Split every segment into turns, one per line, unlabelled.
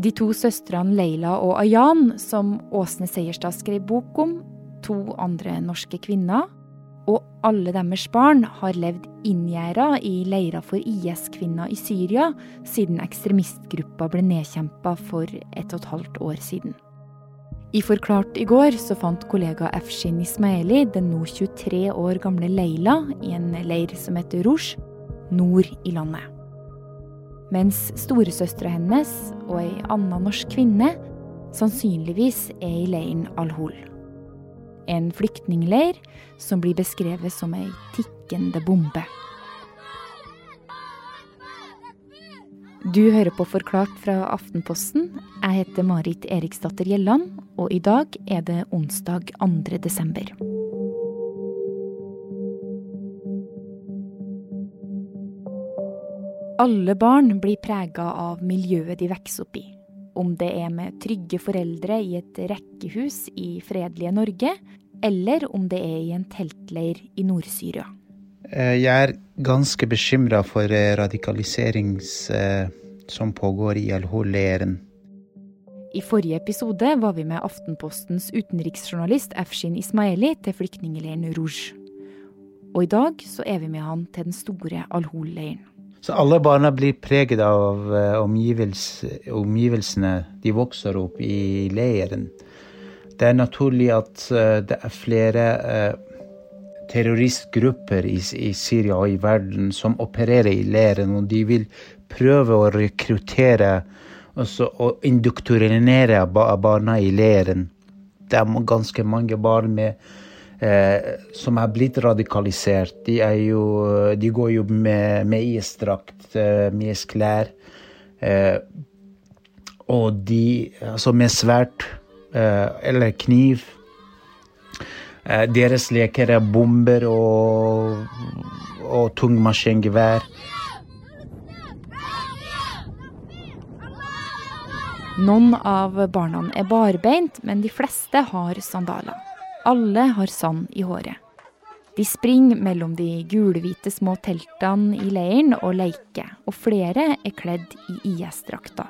De to søstrene Leila og Ayan, som Åsne Seierstad skrev bok om, to andre norske kvinner, og alle deres barn har levd inngjerda i leirer for IS-kvinner i Syria siden ekstremistgruppa ble nedkjempa for et og et halvt år siden. I Forklart i går så fant kollega Efshin Ismaili den nå 23 år gamle Leila i en leir som heter Rouge, nord i landet. Mens storesøstera hennes og ei anna norsk kvinne sannsynligvis er i leiren Al-Hol. En flyktningleir som blir beskrevet som ei tikkende bombe. Du hører på Forklart fra Aftenposten. Jeg heter Marit Eriksdatter Gjelland, og i dag er det onsdag 2. desember. Alle barn blir prega av miljøet de vokser opp i. Om det er med trygge foreldre i et rekkehus i fredelige Norge, eller om det er i en teltleir i Nord-Syria.
Eh, jeg er ganske bekymra for eh, radikalisering eh, som pågår i Al-Hol-leiren.
I forrige episode var vi med Aftenpostens utenriksjournalist Afshin Ismaili til flyktningleiren Rouge. Og i dag så er vi med han til den store Al-Hol-leiren.
Så alle barna blir preget av omgivels, omgivelsene de vokser opp i leiren. Det er naturlig at det er flere terroristgrupper i, i, Syria og i verden som opererer i leiren, og de vil prøve å rekruttere og indoktrinere barna i leiren. Det er ganske mange barn med, eh, som er blitt radikalisert. De, jo, de går jo med, med IS-drakt, eh, med IS-klær. Eh, og de Altså med sverd eh, eller kniv. Eh, deres leker er bomber og, og tungmaskingevær.
Noen av barna er barbeint, men de fleste har sandaler. Alle har sand i håret. De springer mellom de gulhvite små teltene i leiren og leker, og flere er kledd i IS-drakter.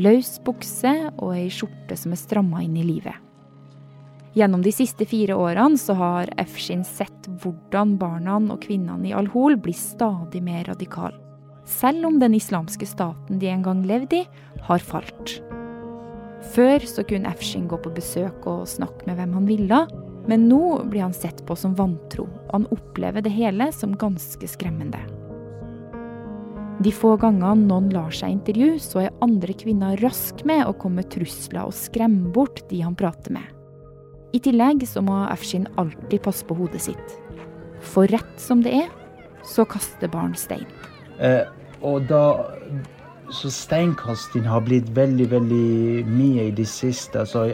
Løs bukse og ei skjorte som er stramma inn i livet. Gjennom de siste fire årene så har Efshin sett hvordan barna og kvinnene i Al-Hol blir stadig mer radikale. Selv om den islamske staten de en gang levde i, har falt. Før så kunne Efshin gå på besøk og snakke med hvem han ville, men nå blir han sett på som vantro, og han opplever det hele som ganske skremmende. De få gangene noen lar seg intervjue, så er andre kvinner raske med å komme med trusler og skremme bort de han prater med. I tillegg så må Afshin alltid passe på hodet sitt. For rett som det er, så kaster barn stein.
Eh, og da Så steinkasting har blitt veldig, veldig mye i det siste. Altså,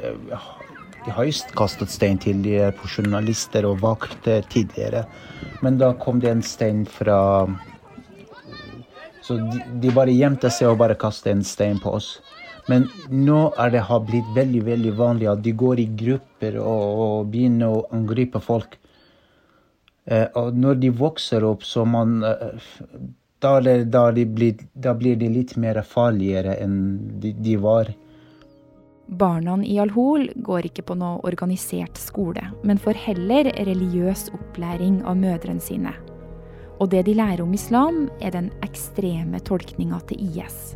de har jo kastet stein de på journalister og vakter tidligere. Men da kom det en stein fra Så de, de bare gjemte seg og bare kastet en stein på oss. Men nå er det har blitt veldig veldig vanlig at de går i grupper og, og begynner å angripe folk. Eh, og når de vokser opp, så man eh, da, da, de blir, da, blir de litt mer farligere enn de, de var.
Barna i Al-Hol går ikke på noe organisert skole, men får heller religiøs opplæring av mødrene sine. Og det de lærer om islam, er den ekstreme tolkninga til IS.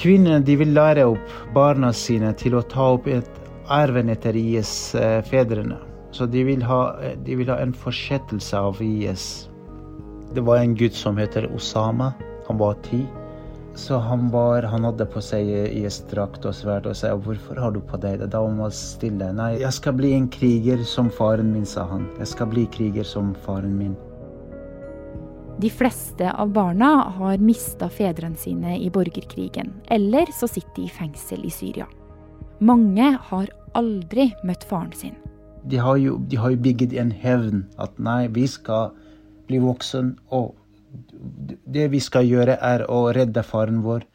Kvinnene de vil lære opp barna sine til å ta opp et arven etter IS-fedrene. Så de vil, ha, de vil, ha, en fortsettelse av IS. Det var en gutt som heter Osama. Han var ti. Så han, var, han hadde på seg IS-drakt og sverd og sa 'Hvorfor har du på deg det?' Da var han stille. 'Nei, jeg skal bli en kriger som faren min', sa han. 'Jeg skal bli kriger som faren min'.
De fleste av barna har mista fedrene sine i borgerkrigen, eller så sitter de i fengsel i Syria. Mange har aldri møtt faren sin.
De har jo, de har jo bygget en hevn at nei, vi skal bli voksen, og det vi skal gjøre, er å redde faren vår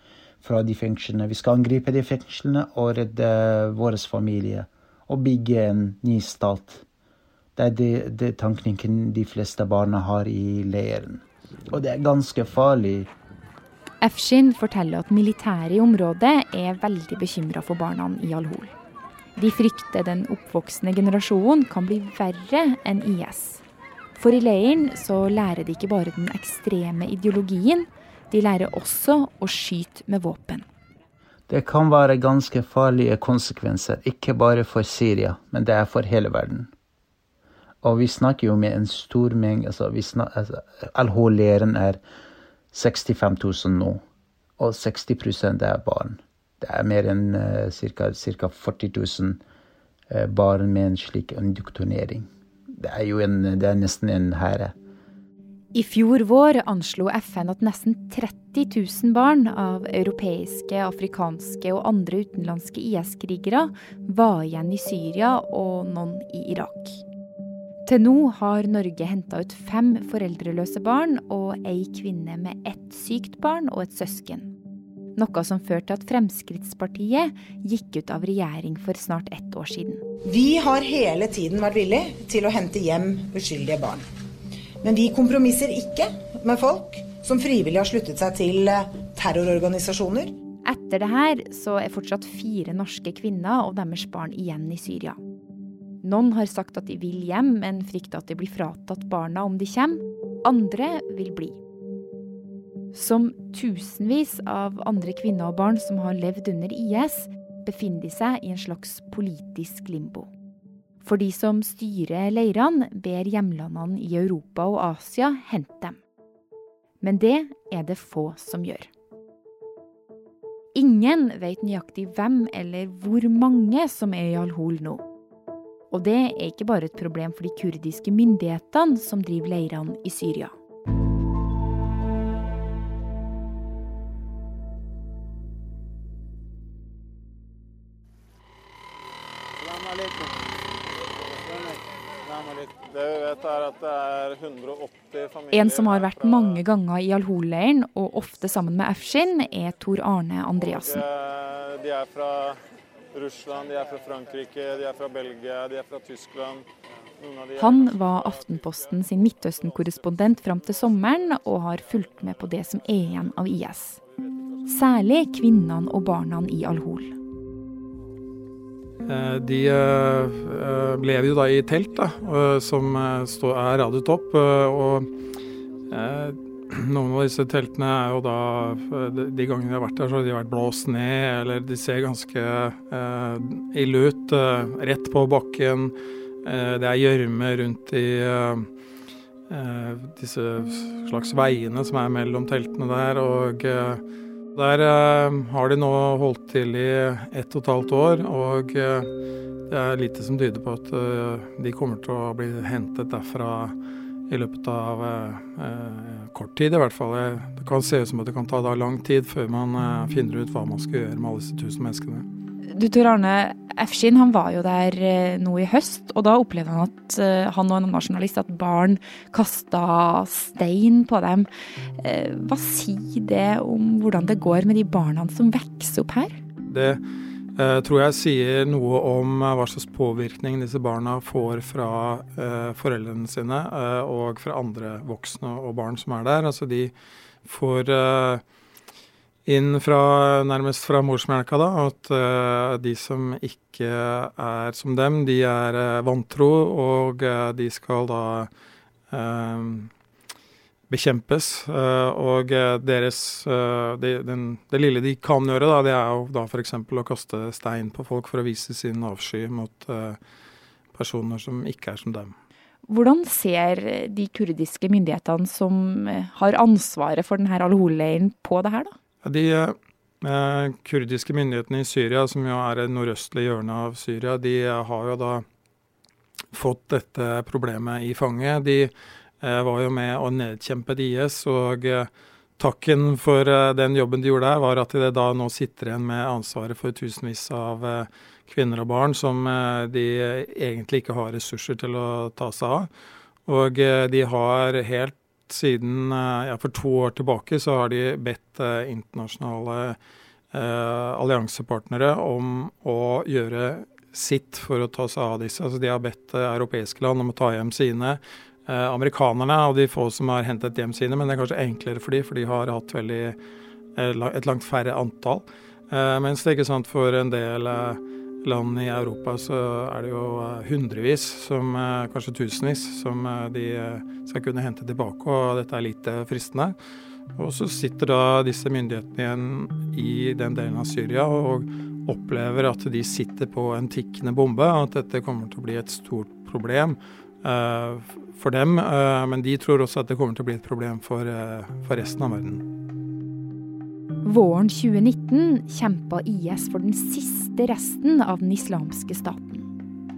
fra de fengslene. Vi skal angripe de fengslene og redde vår familie. Og bygge en ny stat. Det er det, det tanken de fleste barna har i leiren. Og det er ganske farlig.
Efshin forteller at militæret i området er veldig bekymra for barna i Al-Hol. De frykter den oppvoksende generasjonen kan bli verre enn IS. For i leiren så lærer de ikke bare den ekstreme ideologien, de lærer også å skyte med våpen.
Det kan være ganske farlige konsekvenser, ikke bare for Syria, men det er for hele verden. Og vi snakker jo med en stor mengde altså, altså, Al-Hol-leiren er 65 000 nå, og 60% er barn. Det er mer enn uh, ca. 40 000 uh, barn med en slik indoktrinering. Det er jo en, det er nesten en hære.
I fjor vår anslo FN at nesten 30 000 barn av europeiske, afrikanske og andre utenlandske IS-krigere var igjen i Syria og noen i Irak. Til nå har Norge henta ut fem foreldreløse barn og ei kvinne med ett sykt barn og et søsken. Noe som førte til at Fremskrittspartiet gikk ut av regjering for snart ett år siden.
Vi har hele tiden vært villig til å hente hjem uskyldige barn. Men vi kompromisser ikke med folk som frivillig har sluttet seg til eh, terrororganisasjoner.
Etter det her så er fortsatt fire norske kvinner og deres barn igjen i Syria. Noen har sagt at de vil hjem, men frykter at de blir fratatt barna om de kommer. Andre vil bli. Som tusenvis av andre kvinner og barn som har levd under IS, befinner de seg i en slags politisk limbo. For de som styrer leirene, ber hjemlandene i Europa og Asia hente dem. Men det er det få som gjør. Ingen vet nøyaktig hvem eller hvor mange som er i Al-Hol nå. Og det er ikke bare et problem for de kurdiske myndighetene som driver leirene i Syria. En som har vært mange ganger i Al-Hol-leiren, og ofte sammen med Afshin, er Tor Arne Andreassen.
De er fra Russland, de er fra Frankrike, de er fra Belgia, de er fra Tyskland.
Han var Aftenposten sin Midtøsten-korrespondent fram til sommeren, og har fulgt med på det som er igjen av IS. Særlig kvinnene og barna i Al-Hol.
Eh, de uh, lever jo da i telt, da, som er radet opp. Og noen av disse teltene er jo da De gangene de har vært der, så har de vært blåst ned, eller de ser ganske ille ut. Rett på bakken. Det er gjørme rundt i disse slags veiene som er mellom teltene der. og der uh, har de nå holdt til i ett og et halvt år, og uh, det er lite som tyder på at uh, de kommer til å bli hentet derfra i løpet av kort tid, i hvert fall. Det kan se ut som at det kan ta lang tid før man finner ut hva man skal gjøre med alle disse tusen menneskene.
Du Tor Arne, Efshin han var jo der eh, nå i høst, og da opplevde han at eh, han og en annen journalist at barn kasta stein på dem. Eh, hva sier det om hvordan det går med de barna som vokser opp her?
Det tror jeg sier noe om hva slags påvirkning disse barna får fra foreldrene sine og fra andre voksne og barn som er der. Altså de får inn fra, nærmest fra morsmelka, da, at uh, de som ikke er som dem, de er uh, vantro, og uh, de skal da bekjempes. og deres de, den, Det lille de kan gjøre, da, det er jo da f.eks. å kaste stein på folk for å vise sin avsky mot personer som ikke er som dem.
Hvordan ser de kurdiske myndighetene som har ansvaret for denne alkoholleiren på det her, da?
De eh, kurdiske myndighetene i Syria, som jo er det nordøstlige hjørnet av Syria, de har jo da fått dette problemet i fanget. De eh, var jo med å nedkjempe IS, og eh, takken for eh, den jobben de gjorde der, var at de da nå sitter igjen med ansvaret for tusenvis av eh, kvinner og barn som eh, de egentlig ikke har ressurser til å ta seg av. Og de har helt siden eh, ja, for to år tilbake så har de bedt eh, internasjonale eh, alliansepartnere om å gjøre sitt for å ta seg av disse. Altså, de har bedt eh, europeiske land om å ta hjem sine. Eh, amerikanerne og de få som har hentet hjem sine, men det er kanskje enklere for de, for de har hatt veldig et langt færre antall. Mens det er ikke sant for en del land i Europa så er det jo hundrevis, som, kanskje tusenvis, som de skal kunne hente tilbake, og dette er lite fristende. Og så sitter da disse myndighetene igjen i den delen av Syria og opplever at de sitter på en tikkende bombe, og at dette kommer til å bli et stort problem for dem. Men de tror også at det kommer til å bli et problem for resten av verden.
Våren 2019 kjempa IS for den siste resten av den islamske staten.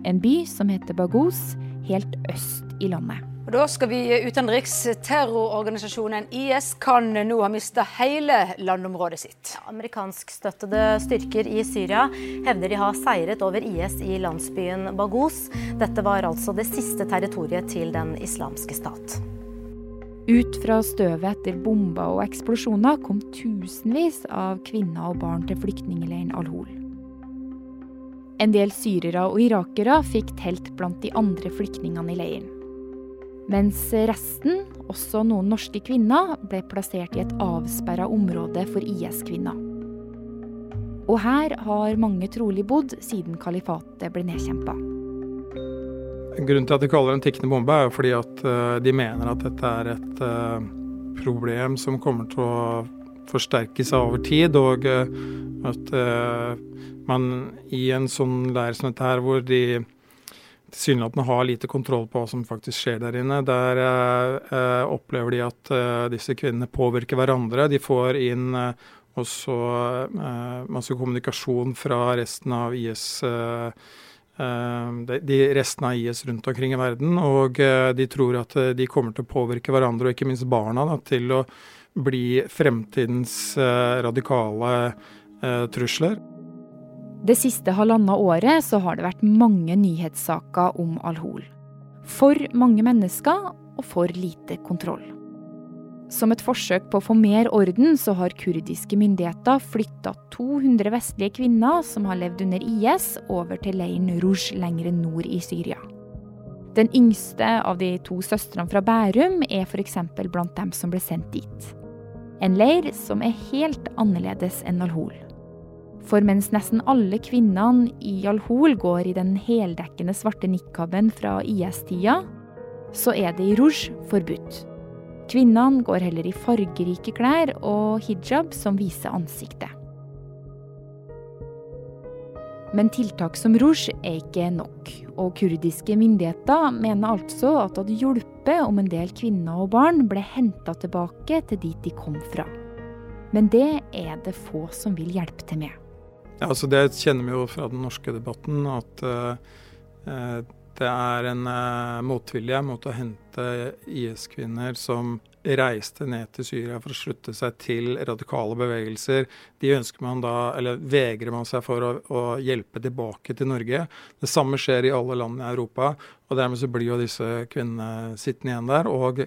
En by som heter Baghouz, helt øst i landet.
Og Da skal vi utenriks. Terrororganisasjonen IS kan nå ha mista hele landområdet sitt.
Amerikanskstøttede styrker i Syria hevder de har seiret over IS i landsbyen Baghouz. Dette var altså det siste territoriet til Den islamske stat.
Ut fra støvet etter bomber og eksplosjoner kom tusenvis av kvinner og barn til flyktningleiren Al-Hol. En del syrere og irakere fikk telt blant de andre flyktningene i leiren. Mens resten, også noen norske kvinner, ble plassert i et avsperra område for IS-kvinner. Og her har mange trolig bodd siden kalifatet ble nedkjempa.
Grunnen til at de kaller det en tikkende bombe, er jo fordi at uh, de mener at dette er et uh, problem som kommer til å forsterke seg over tid, og uh, at man i en sånn leir som dette her, hvor de tilsynelatende har lite kontroll på hva som faktisk skjer der inne. Der eh, opplever de at eh, disse kvinnene påvirker hverandre. De får inn eh, også eh, masse kommunikasjon fra resten av IS. Eh, eh, de resten av IS rundt omkring i verden, og de tror at de kommer til å påvirke hverandre, og ikke minst barna, da, til å bli fremtidens radikale trusler.
Det siste halvannet året så har det vært mange nyhetssaker om Al-Hol. For mange mennesker og for lite kontroll. Som et forsøk på å få mer orden, så har kurdiske myndigheter flytta 200 vestlige kvinner som har levd under IS, over til leiren Rouge lengre nord i Syria. Den yngste av de to søstrene fra Bærum er f.eks. blant dem som ble sendt dit. En leir som er helt annerledes enn Al-Hol. For mens nesten alle kvinnene i Al-Hol går i den heldekkende svarte nikaben fra IS-tida, så er det i Rouge forbudt. Kvinnene går heller i fargerike klær og hijab som viser ansiktet. Men tiltak som Rouge er ikke nok, og kurdiske myndigheter mener altså at det hadde hjulpet om en del kvinner og barn ble henta tilbake til dit de kom fra. Men det er det få som vil hjelpe til med.
Ja, altså Det kjenner vi jo fra den norske debatten, at uh, det er en uh, motvilje mot å hente IS-kvinner som reiste ned til Syria for å slutte seg til radikale bevegelser. De ønsker man da, eller vegrer man seg for å, å hjelpe tilbake til Norge. Det samme skjer i alle land i Europa, og dermed så blir jo disse kvinnene sittende igjen der. og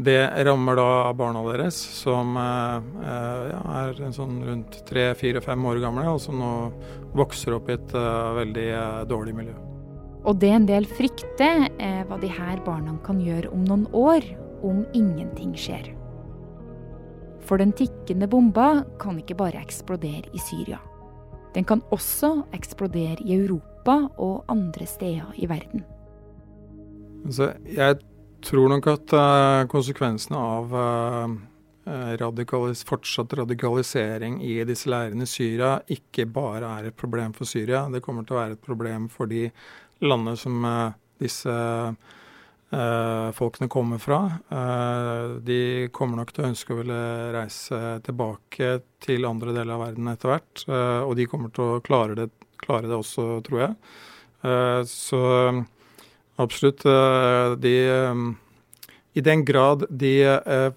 det rammer da barna deres, som eh, ja, er sånn rundt tre-fire-fem år gamle, og som nå vokser opp i et uh, veldig uh, dårlig miljø.
Og det en del frykter, er hva de her barna kan gjøre om noen år, om ingenting skjer. For den tikkende bomba kan ikke bare eksplodere i Syria. Den kan også eksplodere i Europa og andre steder i verden.
Jeg tror nok at uh, konsekvensene av uh, radikalis fortsatt radikalisering i disse leirene i Syria ikke bare er et problem for Syria. Det kommer til å være et problem for de landene som uh, disse folkene kommer fra. de kommer nok til å ønske å ville reise tilbake til andre deler av verden etter hvert. og de kommer til å klare det, klare det også, tror jeg. så Absolutt. Eh, de, um, I den grad de eh,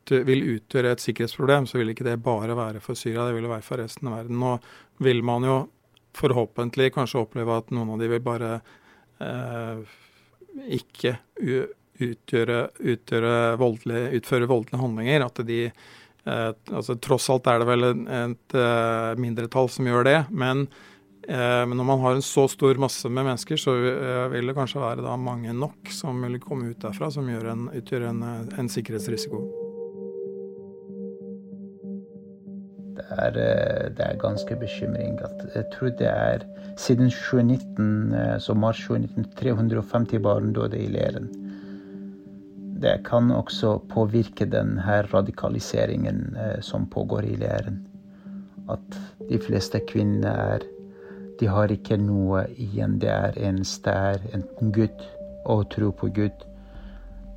ut, vil utgjøre et sikkerhetsproblem, så vil ikke det bare være for Syria, det vil være for resten av verden. Nå vil man jo forhåpentlig kanskje oppleve at noen av de vil bare eh, ikke utgjøre, utgjøre voldelige, utføre voldelige handlinger. At de eh, altså Tross alt er det vel et, et mindretall som gjør det. men Eh, når man har en så stor masse med mennesker, så eh, vil det kanskje være da mange nok som vil komme ut derfra, som en, utgjør en, en sikkerhetsrisiko.
Det er, eh, det er ganske bekymring. jeg tror det er siden 2019, eh, så mars 2019 350 barn døde i leiren. Det kan også påvirke denne radikaliseringen som pågår i leiren. At de fleste kvinner er De har ikke noe igjen. Det er eneste er enten Gud og tro på Gud.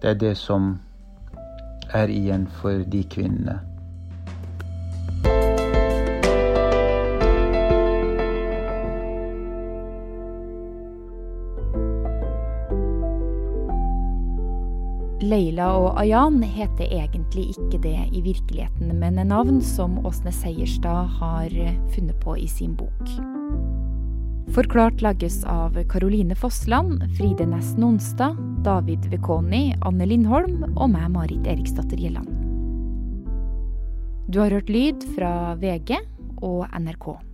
Det er det som er igjen for de kvinnene.
Leila og Ayan heter egentlig ikke det i virkeligheten, men er navn som Åsne Seierstad har funnet på i sin bok. Forklart lages av Caroline Fossland, Fride Næss Nonstad, David Vekoni, Anne Lindholm og meg, Marit Eriksdatter Gjelland. Du har hørt lyd fra VG og NRK.